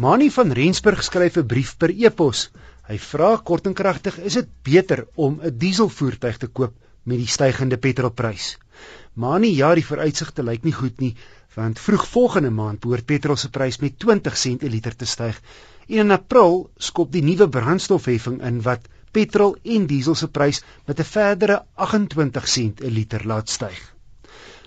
Mani van Rensburg skryf 'n brief per e-pos. Hy vra kort en kragtig, is dit beter om 'n dieselvoertuig te koop met die stygende petrolprys? Mani, ja, die vooruitsigte lyk nie goed nie, want vroeg volgende maand behoort petrol se prys met 20 sent per liter te styg. En in April skop die nuwe brandstofheffing in wat petrol en diesel se prys met 'n verdere 28 sent per liter laat styg.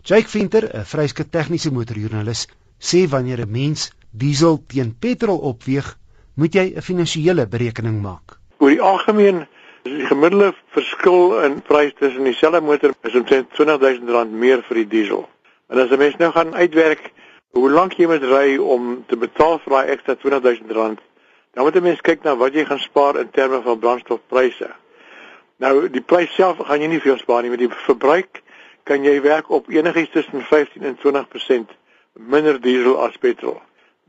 Jake Venter, 'n vryskut tegniese motorjoernalis, sê wanneer 'n mens diesel teen petrol opweeg, moet jy 'n finansiële berekening maak. Oor die algemeen die gemiddelde verskil in prys tussen dieselfde motor is omtrent R20000 meer vir die diesel. En as 'n mens nou gaan uitwerk hoe lank jy moet ry om te betaal vir daai ekstra R20000, dan moet jy mens kyk na wat jy gaan spaar in terme van brandstofpryse. Nou die prys self gaan jy nie veel spaar nie met die verbruik kan jy werk op enigiets tussen 15 en 20% minder diesel as petrol.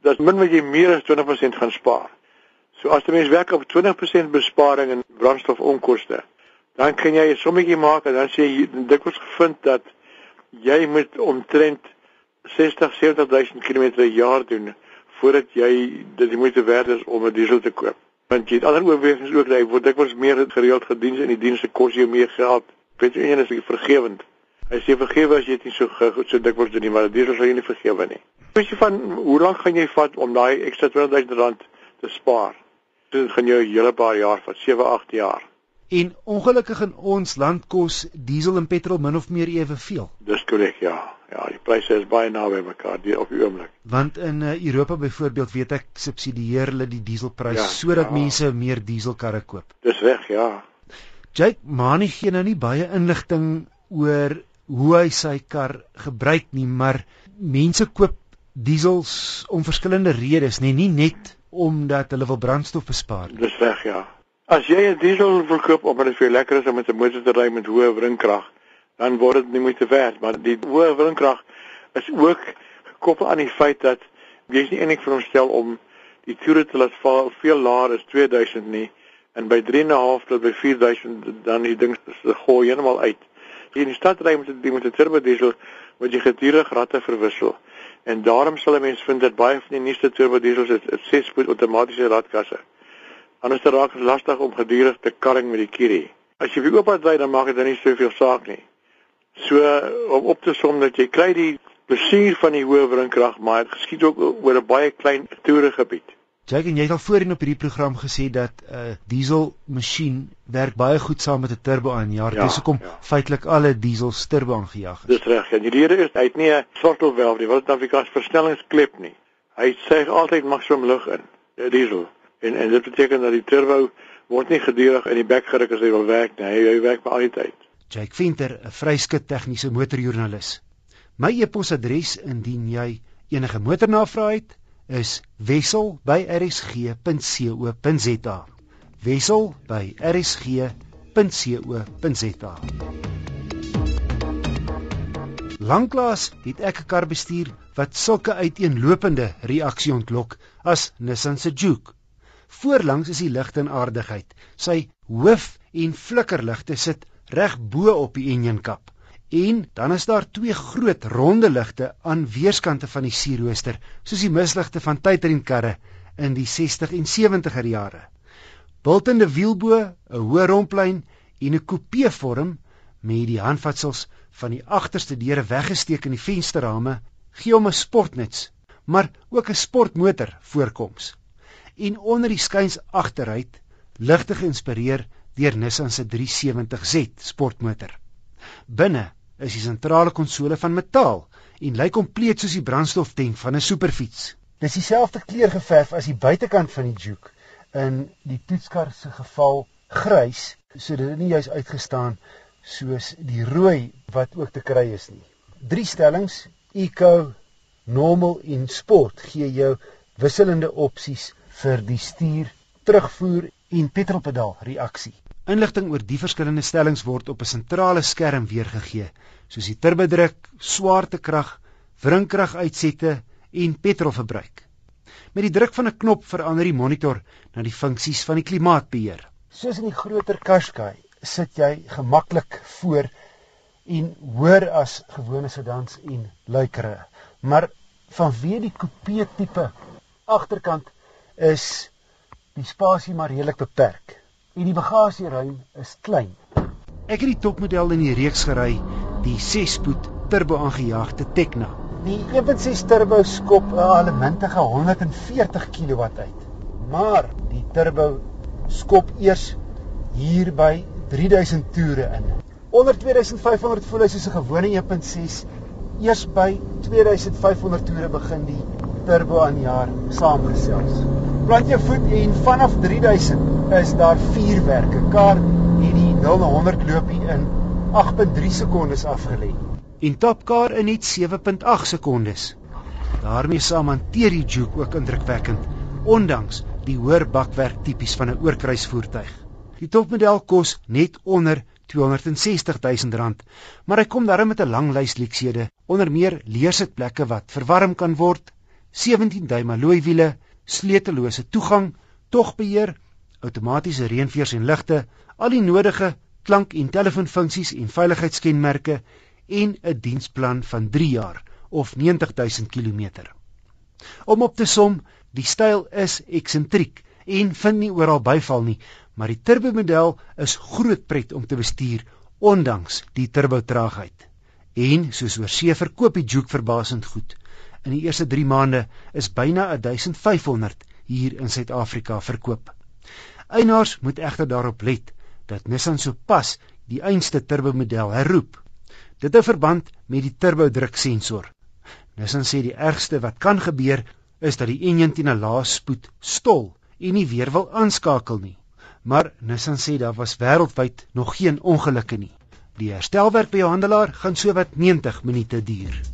Dit min wat jy meer as 20% gaan spaar. So as jy mens werk op 20% besparing in brandstofonkoste, dan kan jy 'n sommetjie maak en dan sê jy dikwels gevind dat jy moet omtrent 60 70000 km per jaar doen voordat jy dit die moeite werd is om 'n diesel te koop. Want jy het ander oorwegings ook dat jy word dikwels meer gereeld gedien in die dienste kos jou meer geld. Weet jy een is vergewend. Hy sê vergewe as jy dit nie so goed so dikwels doen nie, maar dit sal jy nie vergewe nie. Jy van hoe lank gaan jy vat om daai ekstra 20000 rand te spaar? Dit gaan jou 'n hele paar jaar vat, 7, 8 jaar. En ongelukkig in ons land kos diesel en petrol min of meer eweveel. Dis korrek, ja. Ja, die pryse is baie naby mekaar die op die oomblik. Want in uh, Europa byvoorbeeld weet ek subsidieer hulle die dieselprys ja, sodat ja. mense meer dieselkarre koop. Dis reg, ja. Jake Mani gee nou nie baie inligting oor hoe hy sy kar gebruik nie, maar mense koop diesels om verskillende redes, nee, nie net omdat hulle wil brandstof bespaar nie. Dis reg, ja. As jy 'n diesel wil koop omdat dit vir jou lekker is om met 'n motor te ry met hoë wringkrag, dan word dit nie moeite werd, maar die hoë wringkrag is ook gekoppel aan die feit dat jy nie eintlik veronderstel om die toere te laat val veel laer as 2000 nie en by 3.5 tot by 4000 dan die ding se gooi heeltemal uit jy in die stad ry met die met 'n turbo diesel moet jy gedurig ratte verwissel. En daarom sal 'n mens vind dat baie van die nuutste turbo diesels het 'n 6-spoed outomatiese ratkasse. Anders raak dit lastig om gedurig te karring met die kierie. As jy vir oop ry dan maak dit dan nie soveel saak nie. So om op te som dat jy kry die plesier van die hoë wringkrag, maar dit geskied ook oor 'n baie klein toeregebied. Jake en jy het al voorheen op hierdie program gesê dat 'n uh, diesel masjien werk baie goed saam met 'n turbo aanjaer. Ja, Dis hoekom ja. feitelik alle diesels turbo aangejaag is. Dis reg. Ja, die rede is hy het nie 'n sortelwelf nie, wat dan vir gas versnellingsklep nie. Hy sê altyd maksimum lug in, die diesel. En en dit beteken dat die turbo word nie gedurig in die bek geruk as hy wil werk nie. Hy, hy werk vir al die tyd. Jake Venter, 'n vryskut tegniese motorjoernalis. My e-posadres indien jy enige motornavrae het is wissel@rsg.co.za. wissel@rsg.co.za. Lanklaas het ek 'n kar bestuur wat sulke uiteenlopende reaksie ontlok as Nissan se Juke. Voorlangs is die ligte en aardigheid. Sy hoof en flikkerligte sit reg bo op die enjinkap. En dan is daar twee groot ronde ligte aan weerskante van die sierrooster, soos die misligte van tydrenkarre in die 60 en 70er jare. Bultende wielbo, 'n hoë romplyn en 'n coupe-vorm met die handvatsels van die agterste deure weggesteek in die vensterrame gee hom 'n sportnuts, maar ook 'n sportmotor voorkoms. En onder die skuins agteruit ligte geïnspireer deur Nissan se 370Z sportmotor. Binne is die sentrale konsole van metaal en lyk kompleet soos die brandstoftank van 'n superfiets. Dis dieselfde kleur geverf as die buitekant van die Juke in die toetskar se geval grys, sodat dit nie juis uitgestaan soos die rooi wat ook te kry is nie. Drie stellings: Eco, Normal en Sport gee jou wisselende opsies vir die stuur, terugvoer en petrolpedaal reaksie. Inligting oor die verskillende stellings word op 'n sentrale skerm weergegee, soos die turbodruk, swaartekrag, wringkrag uitsette en petrolverbruik. Met die druk van 'n knop verander die monitor na die funksies van die klimaatbeheer. Soos in die groter Qashqai sit jy gemaklik voor en hoor as gewone sedans en luikere. Maar vanweë die coupe tipe agterkant is die spasie maar redelik beperk en die bagasieruim is klein. Ek het die topmodel in die reeks gery, die 6-spoed turbo aangejaagde Tecna. Die 1.6 turbo skop 'n allemintige 140 kW uit. Maar die turbo skop eers hier by 3000 toere in. Onder 2500 voel hy soos 'n gewone 1.6. Eers by 2500 toere begin die turbo aan jaar saamgesels. Plant jou voet en vanaf 3000 is daar vuurwerke. Kar het die 0 na 100 loopie in 8.3 sekondes afgelê. En Topcar in net 7.8 sekondes. daarmee saam hanteer die Juke ook indrukwekkend ondanks die hoër bakwerk tipies van 'n oorkruisvoertuig. Die topmodel kos net onder 260 000 rand, maar hy kom daarmee met 'n lang lys leksede, onder meer leersitplekke wat verwarm kan word, 17 duim alloy wiele, sleutellose toegang, togbeheer, outomatiese reënveers en ligte, al die nodige klank- en telefoonfunksies en veiligheidskenmerke en 'n diensplan van 3 jaar of 90000 km. Om op te som, die styl is eksentriek en vind nie oral byval nie, maar die turbo model is groot pret om te bestuur ondanks die turbo traagheid. En soos oor see verkoop die Juke verbasend goed. In die eerste 3 maande is byna 1500 hier in Suid-Afrika verkoop. Eienaars moet egter daarop let dat Nissan sopas die einste turbo model herroep. Dit het verband met die turbo druk sensor. Nissan sê die ergste wat kan gebeur is dat die enjin teen 'n lae spoed stol en nie weer wil aanskakel nie. Maar Nissan sê daar was wêreldwyd nog geen ongelukke nie. Die herstelwerk by jou handelaar gaan sowat 90 minute duur.